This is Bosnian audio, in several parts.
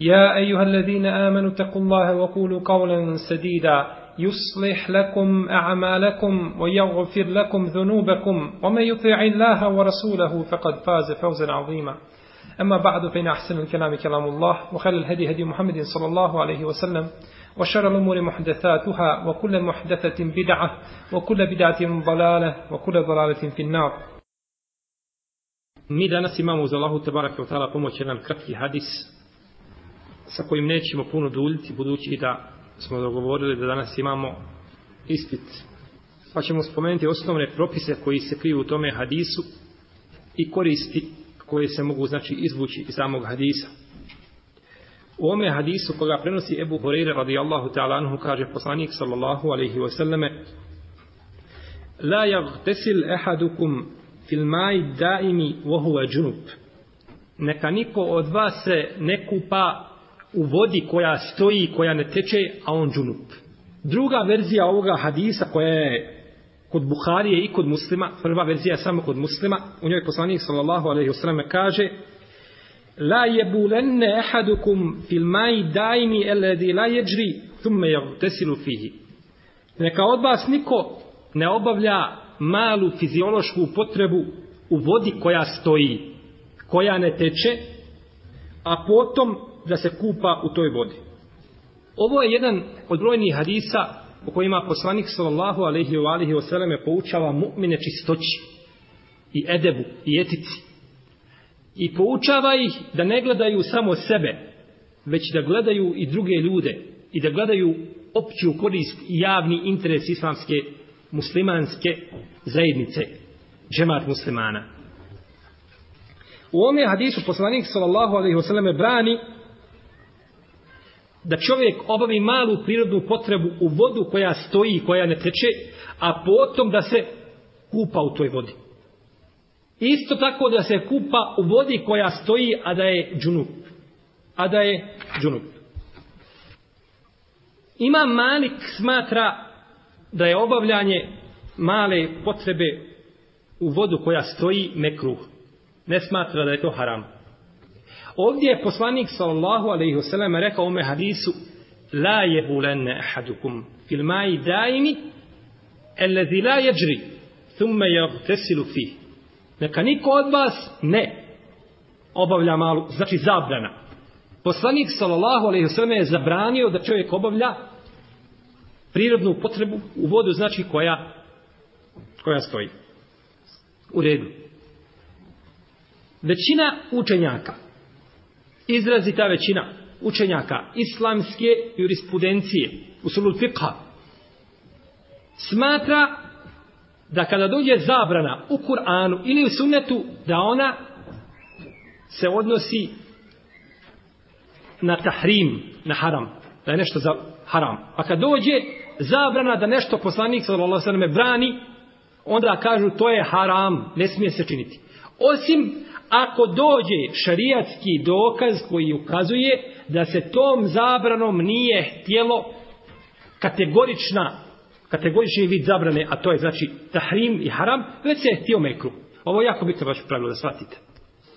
يا أيها الذين آمنوا اتقوا الله وقولوا قولا سديدا يصلح لكم أعمالكم ويغفر لكم ذنوبكم ومن يطيع الله ورسوله فقد فاز فوزا عظيما أما بعد فإن أحسن الكلام كلام الله وخل الهدي هدي محمد صلى الله عليه وسلم وشر الأمور محدثاتها وكل محدثة بدعة وكل بدعة ضلالة وكل ضلالة في النار Mi danas imamo za Allahu i Otala pomoć jedan kratki hadis sa kojim nećemo puno duljiti budući da smo dogovorili da danas imamo ispit pa ćemo spomenuti osnovne propise koji se kriju u tome hadisu i koristi koje se mogu znači izvući iz samog hadisa u ome hadisu koga prenosi Ebu Horeira radijallahu ta'ala anhu kaže poslanik sallallahu alaihi wasallame la jagtesil ehadukum fil maj daimi vohu ajunup neka niko od vas se ne kupa u vodi koja stoji, koja ne teče, a on džunup. Druga verzija ovoga hadisa koja je kod Buharije i kod muslima, prva verzija je samo kod muslima, u njoj poslanik sallallahu alaihi wasallam kaže La jebulenne ehadukum fil maji dajmi eledi la jeđri thumme jagtesilu fihi. Neka od vas niko ne obavlja malu fiziološku potrebu u vodi koja stoji, koja ne teče, a potom da se kupa u toj vodi. Ovo je jedan od brojnih hadisa u kojima poslanik sallallahu alaihi wa alihi wa sallam poučava mu'mine čistoći i edebu i etici. I poučava ih da ne gledaju samo sebe, već da gledaju i druge ljude i da gledaju opću korist i javni interes islamske muslimanske zajednice, džemat muslimana. U ome hadisu poslanik sallallahu alaihi wa sallam brani da čovjek obavi malu prirodnu potrebu u vodu koja stoji i koja ne teče, a potom da se kupa u toj vodi. Isto tako da se kupa u vodi koja stoji, a da je džunup. A da je džunup. Ima malik smatra da je obavljanje male potrebe u vodu koja stoji mekruh. Ne smatra da je to haram. Ovdje je poslanik sallallahu alaihi wasallam rekao ome hadisu la jebulenne ahadukum fil maji dajni elezi la jeđri thumme jagtesilu fi. Neka niko od vas ne obavlja malu, znači zabrana. Poslanik sallallahu alaihi wasallam je zabranio da čovjek obavlja prirodnu potrebu u vodu, znači koja koja stoji. U redu. Većina učenjaka izrazita većina učenjaka islamske jurisprudencije u sulu fiqha smatra da kada dođe zabrana u Kur'anu ili u sunnetu da ona se odnosi na tahrim, na haram da je nešto za haram a kad dođe zabrana da nešto poslanik sallallahu alejhi ve brani onda kažu to je haram ne smije se činiti Osim ako dođe šarijatski dokaz koji ukazuje da se tom zabranom nije htjelo kategorična kategorični vid zabrane, a to je znači tahrim i haram, već se je htio mekru. Ovo je jako bitno vaše pravilo da shvatite.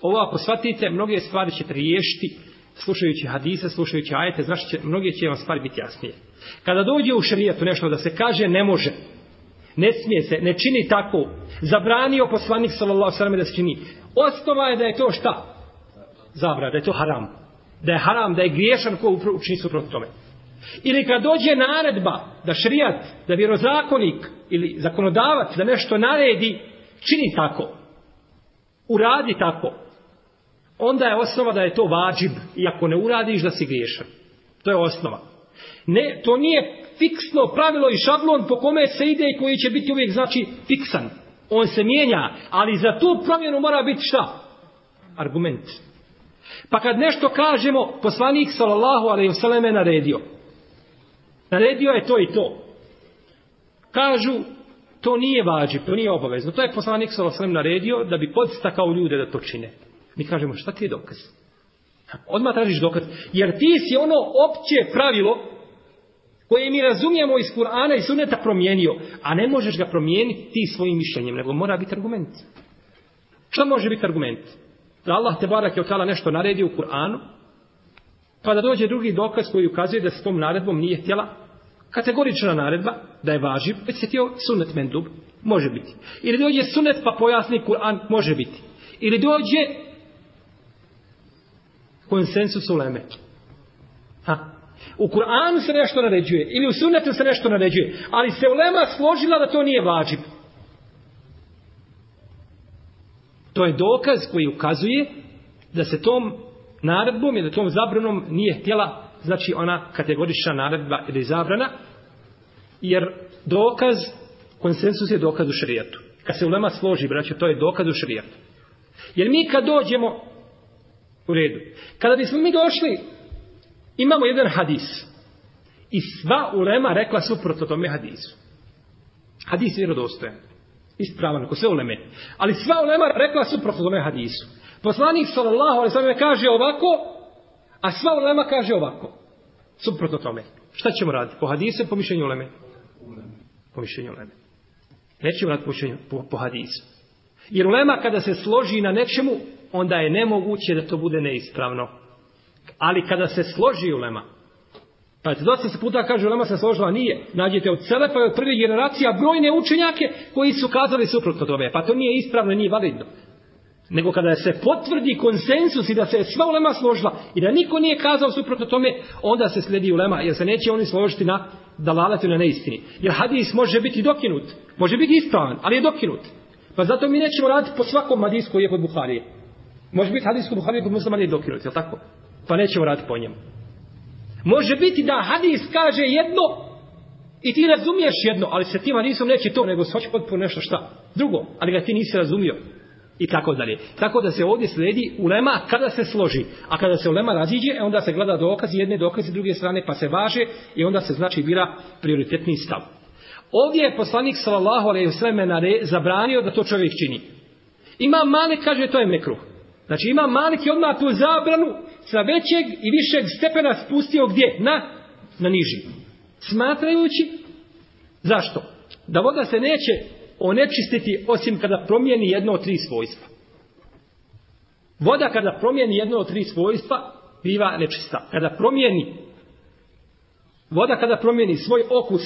Ovo ako shvatite, mnoge stvari ćete riješiti slušajući hadisa, slušajući ajete, znači će, mnoge će vam stvari biti jasnije. Kada dođe u šarijatu nešto da se kaže, ne može. Ne smije se, ne čini tako. Zabranio poslanik sallallahu sallam da se čini. Osnova je da je to šta? Zabra, da je to haram. Da je haram, da je griješan ko učini suprot tome. Ili kad dođe naredba da šrijat, da vjerozakonik ili zakonodavac da nešto naredi, čini tako. Uradi tako. Onda je osnova da je to vađib. I ako ne uradiš da si griješan. To je osnova. Ne, to nije fiksno pravilo i šablon po kome se ide i koji će biti uvijek znači fiksan. On se mijenja, ali za tu promjenu mora biti šta? Argument. Pa kad nešto kažemo, poslanik sallallahu alejhi ve selleme naredio. Naredio je to i to. Kažu to nije važi, to nije obavezno. To je poslanik sallallahu alejhi naredio da bi podstakao ljude da to čine. Mi kažemo šta ti je dokaz? Odmah tražiš dokaz. Jer ti si ono opće pravilo koje mi razumijemo iz Kur'ana i Sunneta promijenio, a ne možeš ga promijeniti ti svojim mišljenjem, nego mora biti argument. Šta može biti argument? Da Allah te barak je otala nešto naredio u Kur'anu, pa da dođe drugi dokaz koji ukazuje da se tom naredbom nije htjela kategorična naredba, da je važiv, već se tio sunet mendub, može biti. Ili dođe sunet pa pojasni Kur'an, može biti. Ili dođe konsensus u Leme. Ha, U Kur'anu se nešto naređuje ili u sunnetu se nešto naređuje, ali se ulema složila da to nije vađib. To je dokaz koji ukazuje da se tom naredbom ili tom zabranom nije htjela znači ona kategorična naredba ili zabrana, jer dokaz, konsensus je dokaz u šrijetu. Kad se ulema složi, braće, to je dokaz u šrijetu. Jer mi kad dođemo u redu, kada bismo mi došli Imamo jedan hadis. I sva ulema rekla suprotno tome hadisu. Hadis je vjerodostojan. Ispravan, ako sve uleme. Ali sva ulema rekla suprotno tome hadisu. Poslanik sallallahu alaihi sallam kaže ovako, a sva ulema kaže ovako. Suprotno tome. Šta ćemo raditi? Po hadisu, po mišljenju uleme? Po mišljenju uleme. Nećemo raditi po, mišljenju, po, po hadisu. Jer ulema kada se složi na nečemu, onda je nemoguće da to bude neispravno. Ali kada se složi ulema, pa dosta se puta kaže ulema se složila, nije. Nađete od celepa i od prve generacije brojne učenjake koji su kazali suprotno tome. Pa to nije ispravno, nije validno. Nego kada se potvrdi konsensus i da se sva ulema složila i da niko nije kazao suprotno tome, onda se sledi ulema jer se neće oni složiti na dalalatu na neistini. Jer hadis može biti dokinut, može biti ispravan, ali je dokinut. Pa zato mi nećemo raditi po svakom hadisku koji je kod Buharije. Može biti hadis kod Buharije kod muslima nije dokinut, je tako? pa nećemo rad po njemu. Može biti da hadis kaže jedno i ti razumiješ jedno, ali se tim hadisom neće to, nego se hoće potpuno nešto šta. Drugo, ali ga ti nisi razumio. I tako dalje. Tako da se ovdje sledi ulema kada se složi. A kada se ulema raziđe, e onda se gleda dokaz jedne dokaze druge strane, pa se važe i onda se znači bira prioritetni stav. Ovdje je poslanik sallallahu alejhi ve sellem nare zabranio da to čovjek čini. Ima Malik kaže to je mekruh. Znači ima Malik i odmah tu zabranu sa većeg i višeg stepena spustio gdje? Na, na niži. Smatrajući, zašto? Da voda se neće onečistiti osim kada promijeni jedno od tri svojstva. Voda kada promijeni jedno od tri svojstva, biva nečista. Kada promijeni, voda kada promijeni svoj okus,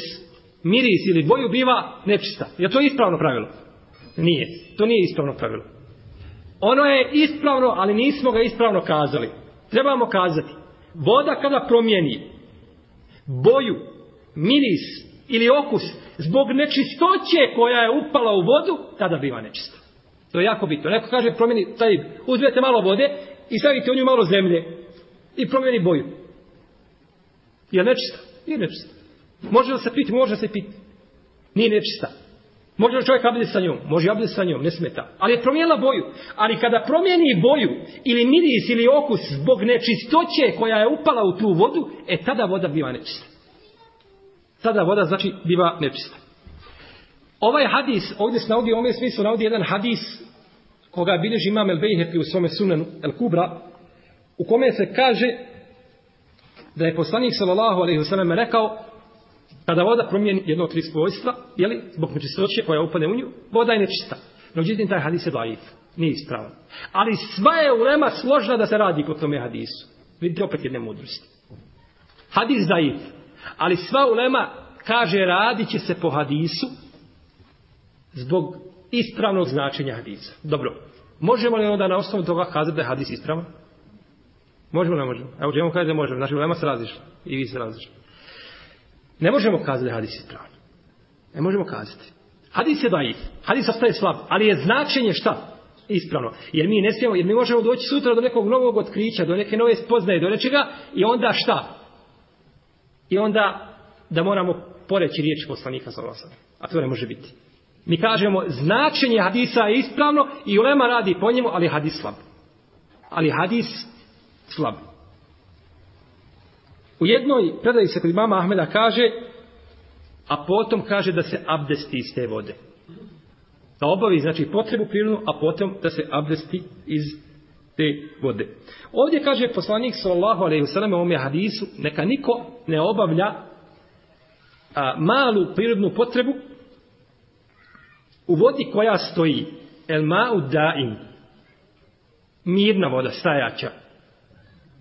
miris ili boju, biva nečista. Je to ispravno pravilo? Nije. To nije ispravno pravilo. Ono je ispravno, ali nismo ga ispravno kazali. Trebamo kazati, voda kada promijeni boju, miris ili okus zbog nečistoće koja je upala u vodu, tada biva nečista. To je jako bitno. Neko kaže promijeni, taj, uzmete malo vode i stavite u nju malo zemlje i promijeni boju. Je nečista? Nije nečista. Može da se piti? Može da se piti. Nije nečista. Nije nečista. Može li čovjek abdest sa njom? Može abdest sa njom, ne smeta. Ali je promijenila boju. Ali kada promijeni boju, ili miris, ili okus, zbog nečistoće koja je upala u tu vodu, e tada voda biva nečista. Tada voda znači biva nečista. Ovaj hadis, ovdje se navodi, ovdje smislu navodi jedan hadis, koga bilježi imam El Bejhepi u svome sunanu El Kubra, u kome se kaže da je poslanik sallallahu alejhi ve sellem rekao Kada voda promijeni jedno od tri svojstva, jeli, zbog nečistoće koja upade u nju, voda je nečista. No, uđitim, taj hadis je dajiv. Nije ispravan. Ali sva je ulema složna da se radi po tome hadisu. Vidite opet jedne mudrosti. Hadis dajiv. Ali sva ulema kaže radit će se po hadisu zbog ispravnog značenja hadisa. Dobro. Možemo li onda na osnovu toga kazati da je hadis ispravan? Možemo li ne možemo? Evo, želimo kazati da možemo. Znači, ulema se različila. I vi se različila. Ne možemo kazati da je hadis ispravan. Ne možemo kazati. Hadis je daif. Hadis ostaje slab. Ali je značenje šta? Ispravno. Jer mi ne smijemo, jer mi možemo doći sutra do nekog novog otkrića, do neke nove spoznaje, do nečega, i onda šta? I onda da moramo poreći riječ poslanika sa vlasom. A to ne može biti. Mi kažemo, značenje hadisa je ispravno i ulema radi po njemu, ali hadis slab. Ali hadis slab. U jednoj predaji se kod imama Ahmeda kaže, a potom kaže da se abdesti iz te vode. Da obavi, znači, potrebu prirodnu, a potom da se abdesti iz te vode. Ovdje kaže poslanik sallallahu alejhi ve sellem u ovom hadisu neka niko ne obavlja a, malu prirodnu potrebu u vodi koja stoji el ma'u da'im mirna voda stajača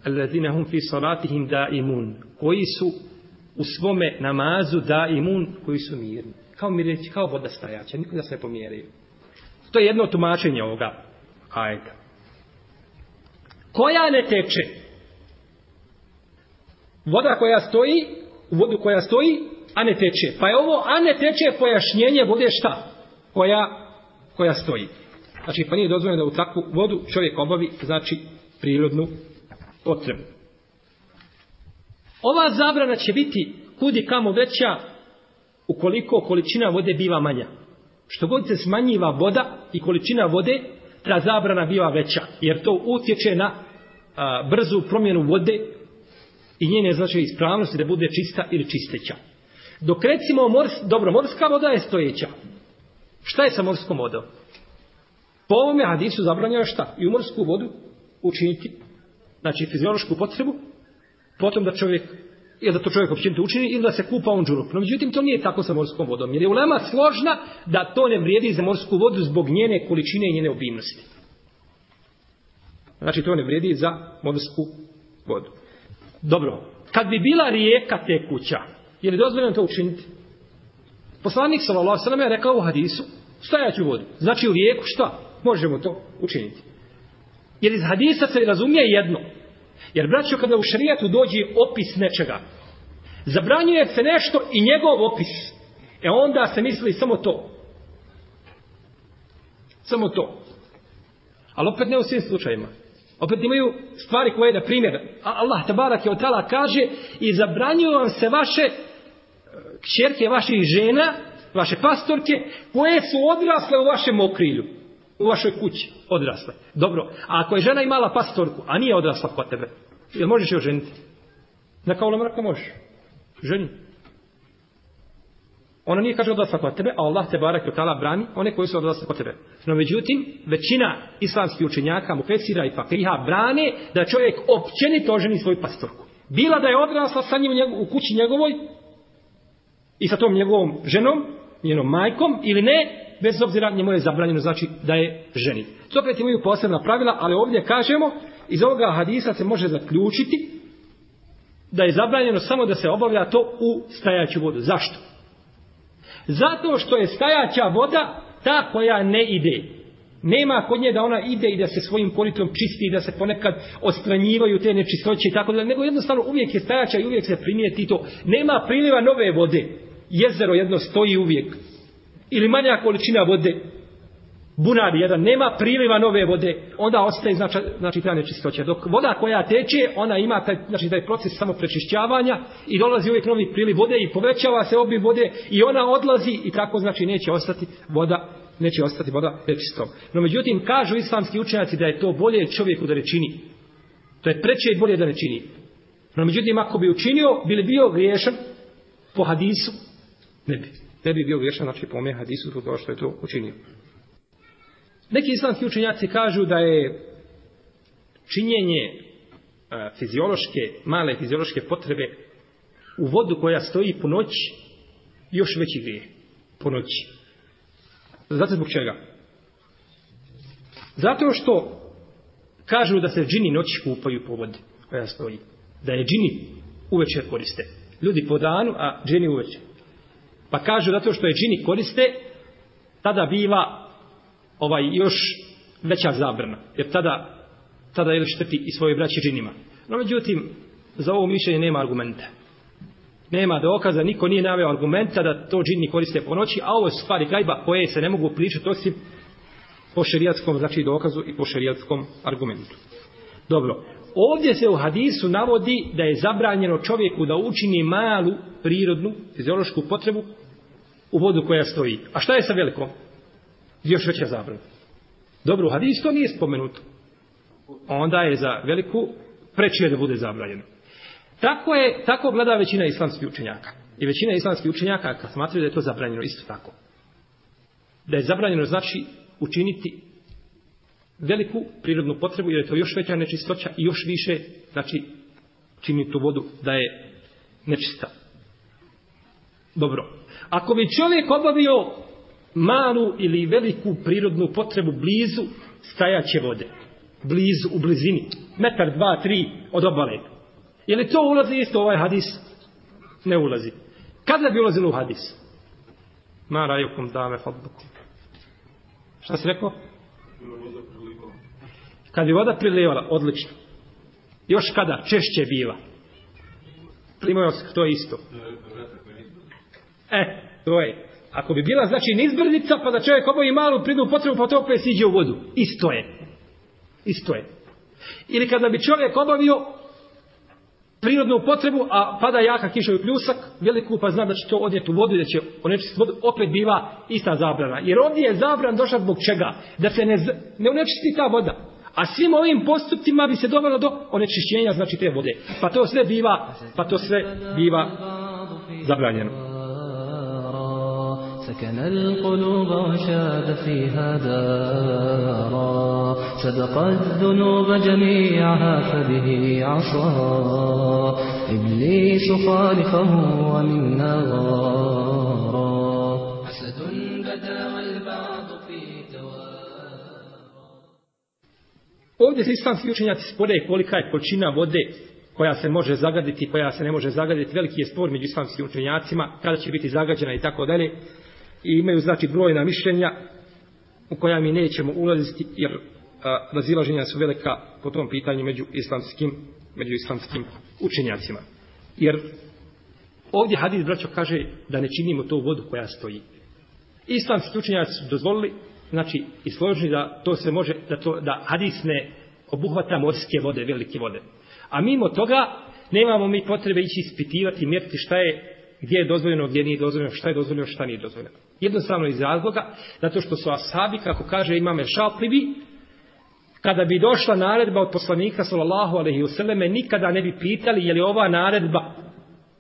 alladhina hum fi salatihim daimun koji su u svome namazu daimun koji su mirni kao mi reći kao voda stajaća nikoga se ne pomjeri to je jedno tumačenje ovoga ajta koja ne teče voda koja stoji vodu koja stoji a ne teče pa je ovo a ne teče pojašnjenje vode šta koja koja stoji znači pa nije dozvoljeno da u takvu vodu čovjek obavi znači prirodnu potrebu. Ova zabrana će biti kudi kamo veća ukoliko količina vode biva manja. Što god se smanjiva voda i količina vode, ta zabrana biva veća. Jer to utječe na a, brzu promjenu vode i njene znači ispravnosti da bude čista ili čisteća. Dok recimo, mors, dobro, morska voda je stojeća. Šta je sa morskom vodom? Po ovome hadisu zabranjava šta? I u morsku vodu učiniti znači fiziološku potrebu, potom da čovjek, ili da to čovjek općinite učini, ili da se kupa on džurup. No, međutim, to nije tako sa morskom vodom, jer je ulema složna da to ne vrijedi za morsku vodu zbog njene količine i njene obimnosti. Znači, to ne vrijedi za morsku vodu. Dobro, kad bi bila rijeka tekuća, je li dozvoljeno to učiniti? Poslanik sallallahu alejhi ve je rekao u hadisu: "Stajaću u vodu." Znači u rijeku šta? Možemo to učiniti. Jer iz hadisa se razumije jedno, Jer braćo, kada u šarijatu dođe opis nečega, zabranjuje se nešto i njegov opis. E onda se misli samo to. Samo to. Ali opet ne u svim slučajima. Opet imaju stvari koje, na primjer, Allah tabarak je otala kaže i zabranjuju vam se vaše e, kćerke vaših žena, vaše pastorke, koje su odrasle u vašem okrilju u vašoj kući, odrasle. Dobro, a ako je žena imala pastorku, a nije odrasla kod tebe, jel možeš joj ženiti? Na kao ulema rekao možeš. Ženi. Ona nije kaže odrasla kod tebe, a Allah te barak tala brani one koji su odrasli kod tebe. No međutim, većina islamskih učenjaka, mufesira i fakriha brane da čovjek općenito oženi svoju pastorku. Bila da je odrasla sa njim u kući njegovoj i sa tom njegovom ženom, njenom majkom ili ne, bez obzira njemu je zabranjeno znači da je ženi. To opet imaju posebna pravila, ali ovdje kažemo, iz ovoga hadisa se može zaključiti da je zabranjeno samo da se obavlja to u stajaću vodu. Zašto? Zato što je stajaća voda ta koja ne ide. Nema kod nje da ona ide i da se svojim koritom čisti i da se ponekad ostranjivaju te nečistoće i tako da, nego jednostavno uvijek je stajaća i uvijek se primijeti to. Nema priliva nove vode jezero jedno stoji uvijek ili manja količina vode bunar jedan, nema priliva nove vode, onda ostaje znači, znači ta nečistoća. Dok voda koja teče, ona ima taj, znači, taj proces samo prečišćavanja i dolazi uvijek novi priliv vode i povećava se obim vode i ona odlazi i tako znači neće ostati voda neće ostati voda nečistom. No međutim, kažu islamski učenjaci da je to bolje čovjeku da ne čini. To je preće i bolje da ne čini. No međutim, ako bi učinio, bili bio griješan po hadisu, Ne bi. Ne bi bio griješan, znači pomije hadisu zbog toga što je to učinio. Neki islamski učenjaci kažu da je činjenje a, e, fiziološke, male fiziološke potrebe u vodu koja stoji po noći još veći grije po noći. Znate zbog čega? Zato što kažu da se džini noći kupaju po vodi koja stoji. Da je džini uvečer koriste. Ljudi po danu, a džini uvečer. Pa kažu zato što je džini koriste, tada biva ovaj još veća zabrana. Jer tada, tada je šteti i svoje braći džinima. No međutim, za ovo mišljenje nema argumenta. Nema dokaza, niko nije naveo argumenta da to džini koriste po noći, a ovo je stvari gajba koje se ne mogu pričati osim po šerijatskom, znači dokazu i po šerijatskom argumentu. Dobro, Ovdje se u hadisu navodi da je zabranjeno čovjeku da učini malu prirodnu fiziološku potrebu u vodu koja stoji. A šta je sa velikom? Još veća zabrana. Dobro, u hadisu to nije spomenuto. Onda je za veliku prečije da bude zabranjeno. Tako je, tako gleda većina islamskih učenjaka. I većina islamskih učenjaka smatruje da je to zabranjeno isto tako. Da je zabranjeno znači učiniti veliku prirodnu potrebu, jer je to još veća nečistoća i još više, znači, čini tu vodu da je nečista. Dobro. Ako bi čovjek obavio malu ili veliku prirodnu potrebu blizu stajaće vode, blizu, u blizini, metar, dva, tri od obale. Je li to ulazi isto ovaj hadis? Ne ulazi. Kada bi ulazilo u hadis? Ma rajukum dame fadbukum. Šta si rekao? Kad bi voda prilijevala, odlično. Još kada, češće biva. Primojovsk, to je isto. E, to je. Ako bi bila, znači, nizbrnica, pa da čovjek oboji malu pridnu potrebu, pa to opet siđe u vodu. Isto je. Isto je. Ili kada bi čovjek obavio prirodnu potrebu, a pada jaka kiša i pljusak, veliku pa zna da će to odjeti u vodu, da će onečistiti vodu, opet biva ista zabrana. Jer ovdje je zabran došao zbog čega? Da se ne, ne unečisti ta voda. A svim ovim postupcima bi se dovelo do onečišćenja, znači te vode. Pa to sve biva, pa to sve biva zabranjeno. سكن القلوب وشاد فيها دارا صدق الذنوب جميعها فبه عصى إبليس خالفه ومن نغار Ovdje se islamski učenjaci spore kolika je količina vode koja se može zagaditi, koja se ne može zagaditi. Veliki je spor među islamskim učenjacima, kada će biti zagađena i tako dalje. I imaju znači brojna mišljenja u koja mi nećemo ulaziti jer a, razilaženja su velika po tom pitanju među islamskim, među islamskim učenjacima. Jer ovdje Hadid braćo kaže da ne činimo to vodu koja stoji. Islamski učenjaci su dozvolili znači i složni da to se može da to da hadis ne obuhvata morske vode, velike vode. A mimo toga nemamo mi potrebe ići ispitivati, mjeriti šta je gdje je dozvoljeno, gdje nije dozvoljeno, šta je dozvoljeno, šta nije dozvoljeno. Jednostavno iz razloga, zato što su asabi, kako kaže imame šalplivi, kada bi došla naredba od poslanika sallallahu alaihi vseleme, nikada ne bi pitali je li ova naredba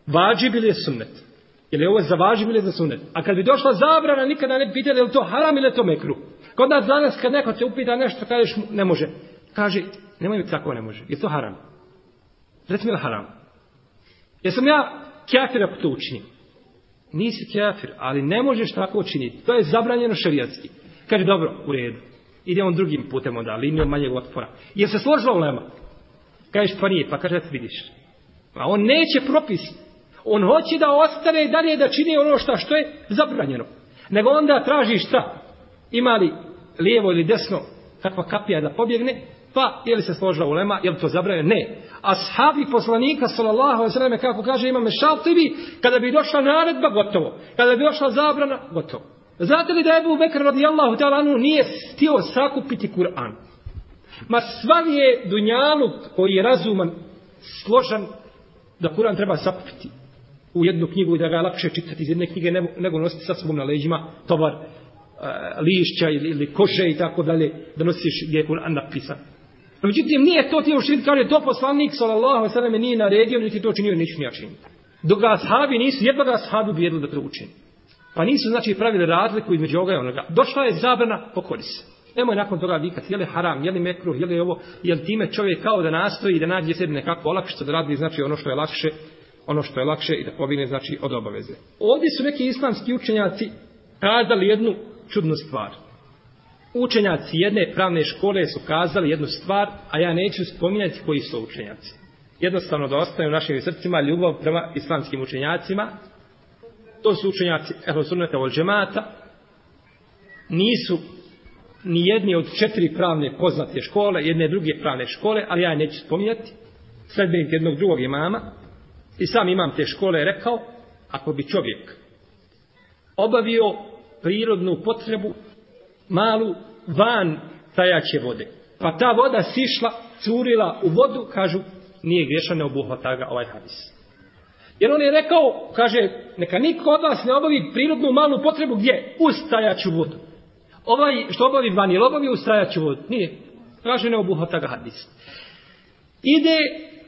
vađib ili je sunnet. Je li ovo za važim ili za sunet? A kad bi došla zabrana, nikada ne bi pitali je li to haram ili to mekru. Kod nas danas kad neko te upita nešto, kažeš mu ne može. Kaže, nemoj mi tako ne može. Je to haram? Reci mi je haram? Jesam ja kjafir ako to učinim? Nisi kjafir, ali ne možeš tako učiniti. To je zabranjeno šarijatski. Kaže, dobro, u redu. Ide on drugim putem onda, linijom manjeg otpora. Je se složila u lema? Kažeš, pa nije, pa kaže, vidiš. A on neće propisati. On hoće da ostane dalje da čini ono što što je zabranjeno. Nego onda traži šta? Ima li lijevo ili desno kakva kapija da pobjegne? Pa, je li se složila ulema, je li to zabranjeno? Ne. A sahabi poslanika, sallallahu a sallam, kako kaže, imam šaltivi, kada bi došla naredba, gotovo. Kada bi došla zabrana, gotovo. Znate li da Ebu Bekr radijallahu ta'ala anu nije stio sakupiti Kur'an? Ma svan je dunjaluk koji je razuman, složan, da Kur'an treba sakupiti u jednu knjigu i da ga je lakše čitati iz jedne knjige nego, nego nositi sa sobom na leđima tovar e, lišća ili, ili kože i tako dalje da nosiš gdje je Kur'an napisan. No, međutim, nije to ti ušli, kao je to poslanik, sallallahu a sallam, nije naredio, niti to činio, niću nija činio. Dok ga ashabi nisu, jedva ga ashabi ubijedili da to učini. Pa nisu, znači, pravili razliku između ovoga i onoga. Došla je zabrana, pokori se. Nemoj nakon toga vikati, je li haram, je li mekruh, je li ovo, je li time čovjek kao da nastoji da nađe sebi nekako olakšće da radi, znači ono što je lakše ono što je lakše i da pobjegne znači od obaveze. Ovdje su neki islamski učenjaci kazali jednu čudnu stvar. Učenjaci jedne pravne škole su kazali jednu stvar, a ja neću spominjati koji su učenjaci. Jednostavno da ostane u našim srcima ljubav prema islamskim učenjacima. To su učenjaci Ehlosunete od džemata. Nisu ni jedni od četiri pravne poznate škole, jedne druge pravne škole, ali ja neću spominjati sredbenik jednog drugog imama, I sam imam te škole rekao, ako bi čovjek obavio prirodnu potrebu, malu, van tajaće vode. Pa ta voda sišla, curila u vodu, kažu, nije griješan, ne obuhvata ga ovaj hadis. Jer on je rekao, kaže, neka niko od vas ne obavi prirodnu malu potrebu gdje? U stajaću vodu. Ovaj što obavi vani, obavi u stajaću vodu. Nije. Kaže, ne obuhvata ga hadis. Ide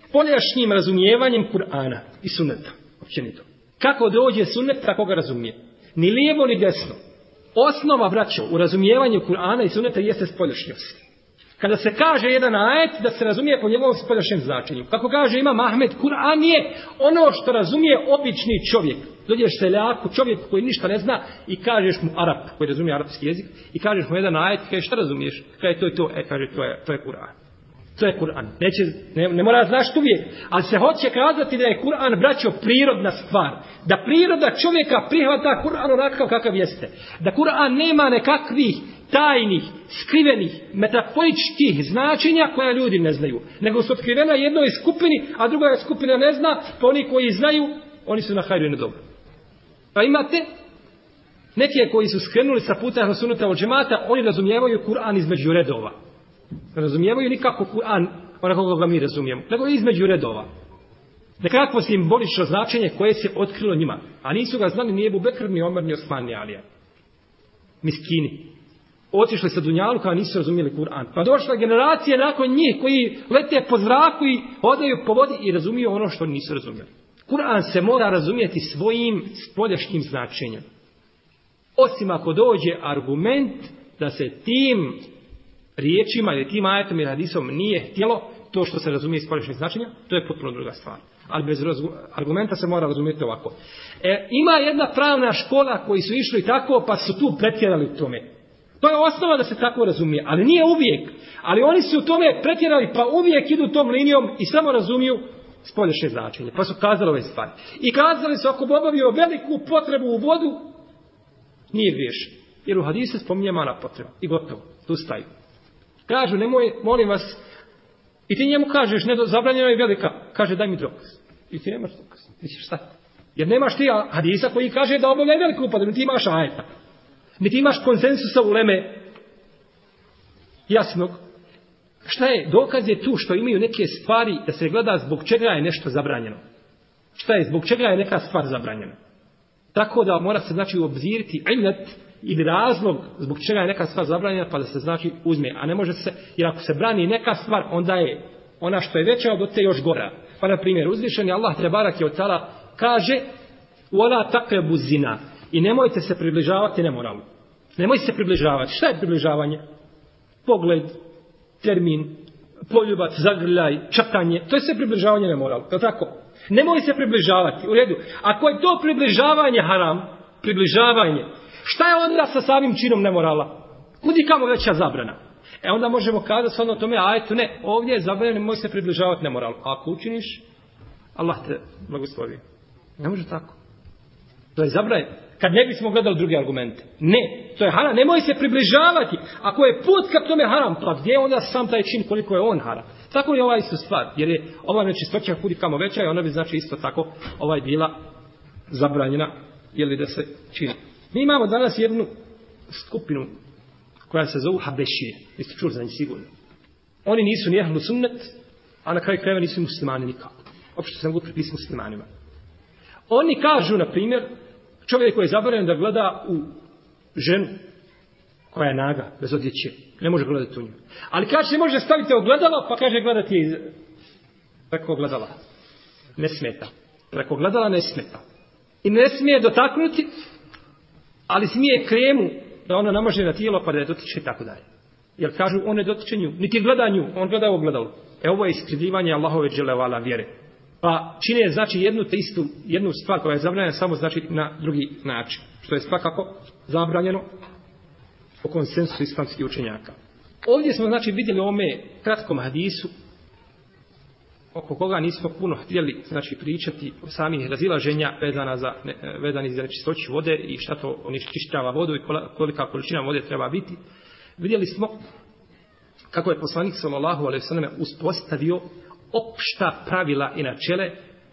spoljašnjim razumijevanjem Kur'ana i sunneta. Općenito. Kako dođe sunnet, tako ga razumije. Ni lijevo, ni desno. Osnova, braćo, u razumijevanju Kur'ana i sunneta jeste spoljašnjost. Kada se kaže jedan ajet, da se razumije po njegovom spoljašnjem značenju. Kako kaže ima Mahmed, Kur'an je ono što razumije obični čovjek. Dođeš seljaku, čovjek koji ništa ne zna i kažeš mu Arab, koji razumije arapski jezik, i kažeš mu jedan ajet, kaže šta razumiješ? Kaže to je to, e, kaže to je, to je Kur'an. To je Kur'an. Neće, ne, ne mora znaš tu uvijek. Ali se hoće kazati da je Kur'an, braćo, prirodna stvar. Da priroda čovjeka prihvata Kur'an onakav kakav jeste. Da Kur'an nema nekakvih tajnih, skrivenih, metaforičkih značenja koja ljudi ne znaju. Nego su otkrivena jednoj skupini, a druga skupina ne zna, pa oni koji znaju, oni su na hajru i na dobro. Pa imate neke koji su skrenuli sa puta Hrsunuta od džemata, oni razumijevaju Kur'an između redova. Ne razumijevaju nikako Kur'an, onako koga mi razumijemo, nego između redova. Nekakvo simbolično značenje koje se otkrilo njima, a nisu ga znali ni Ebu Bekr, ni Omer, ni Osman, ni Alija. Miskini. Otišli sa Dunjalu kada nisu razumijeli Kur'an. Pa došla generacija nakon njih koji lete po zraku i odaju po vodi i razumiju ono što nisu razumijeli. Kur'an se mora razumijeti svojim spolješkim značenjem. Osim ako dođe argument da se tim riječima ili tim ajetom i hadisom nije htjelo to što se razumije iz poličnih značenja, to je potpuno druga stvar. Ali bez argumenta se mora razumijeti ovako. E, ima jedna pravna škola koji su išli tako pa su tu pretjerali u tome. To je osnova da se tako razumije, ali nije uvijek. Ali oni su u tome pretjerali pa uvijek idu tom linijom i samo razumiju spolješne značenje. Pa su kazali ove stvari. I kazali su ako bi obavio veliku potrebu u vodu, nije griješ. Jer u hadise spominje mala potreba. I gotovo. Tu staju. Kažu, nemoj, molim vas, i ti njemu kažeš, ne, zabranjeno je velika, kaže, daj mi dokaz. I ti nemaš dokaz, ti ćeš stati. Jer nemaš ti hadisa koji kaže da obavlja je veliku upadu, ti imaš ajeta. Ne ti imaš konsensusa u leme jasnog. Šta je? Dokaz je tu što imaju neke stvari da se gleda zbog čega je nešto zabranjeno. Šta je? Zbog čega je neka stvar zabranjena. Tako da mora se znači uobzirti ajnat ili razlog zbog čega je neka stvar zabranjena, pa da se znači uzme. A ne može se, jer ako se brani neka stvar, onda je ona što je veća od te još gora. Pa na primjer, uzvišeni Allah Tebarak je otala kaže u ona takve buzina i nemojte se približavati nemoralu. Nemojte se približavati. Šta je približavanje? Pogled, termin, poljubac, zagrljaj, čakanje. To je sve približavanje nemoralu. To je tako. Nemoj se približavati. U redu. Ako je to približavanje haram, približavanje, Šta je onda sa samim činom nemorala? Kudi kamo veća zabrana? E onda možemo kazati sa ono tome, a eto ne, ovdje je zabrana, ne se približavati nemoralu. A ako učiniš, Allah te blagoslovi. Ne može tako. To je zabrana. Kad ne bismo gledali druge argumente. Ne, to je haram, nemoj se približavati. Ako je put ka tome haram, pa gdje je onda sam taj čin koliko je on haram? Tako je ova isto stvar, jer je ova nečistoća kudi kamo veća i ona bi znači isto tako ovaj bila zabranjena ili da se čini. Mi imamo danas jednu skupinu koja se zove Habešije. Niste čuli za njih sigurno. Oni nisu nijehlu sunnet, a na kraju kreva nisu muslimani nikako. Opšte se mogu pripisati muslimanima. Oni kažu, na primjer, čovjek koji je zabranjen da gleda u ženu koja je naga, bez odjeće, ne može gledati u nju. Ali kaže, ne može staviti ogledalo, pa kaže gledati iz... preko ogledala. Ne smeta. Preko ogledala ne smeta. I ne smije dotaknuti, ali smije kremu da ona namaže na tijelo pa da je dotiče i tako dalje. Jer kažu, on ne dotiče nju, niti gleda nju, on gleda ovo gledalo. E ovo je iskrivljivanje Allahove dželevala vjere. Pa čine je znači jednu te istu, jednu stvar koja je zabranjena samo znači na drugi način. Što je svakako zabranjeno po konsensu islamskih učenjaka. Ovdje smo znači vidjeli ome kratkom hadisu oko koga nismo puno htjeli znači pričati samih razilaženja vezana za vezani za nečistoću vode i šta to onečišćava vodu i kolika količina vode treba biti vidjeli smo kako je poslanik sallallahu alejhi ve sellem uspostavio opšta pravila i načela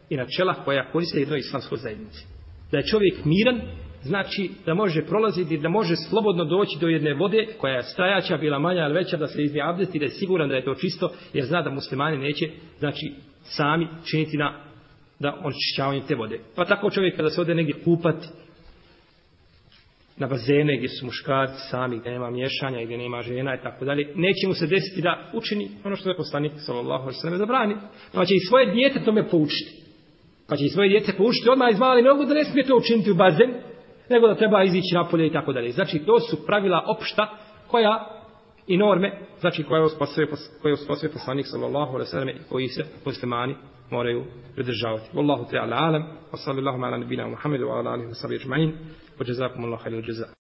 i načela koja koriste jednoj islamskoj zajednici da je čovjek miran znači da može prolaziti, da može slobodno doći do jedne vode koja je stajaća, bila manja ali veća, da se iz nje abdesti, da je siguran da je to čisto, jer zna da muslimani neće, znači, sami činiti na da onočišćavanje te vode. Pa tako čovjek kada se ode negdje kupati na bazene gdje su muškarci sami, gdje nema mješanja i gdje nema žena i tako dalje, neće mu se desiti da učini ono što je poslanik sallallahu alejhi ve sellem zabrani, pa će i svoje dijete tome poučiti. Pa će i svoje dijete poučiti odmah iz male nogu da ne smije to učiniti u bazen, nego da treba izići napolje i tako dalje. Znači, to su pravila opšta koja i norme, znači koja uspostavio, koja uspostavio poslanik sallallahu alaihi sallam i koji se muslimani moraju pridržavati. Wallahu te ala alam, wa sallallahu ala nabina Muhammedu, wa ala alihi wa sallam i jma'in, wa jazakum Allah, hajde wa jazakum.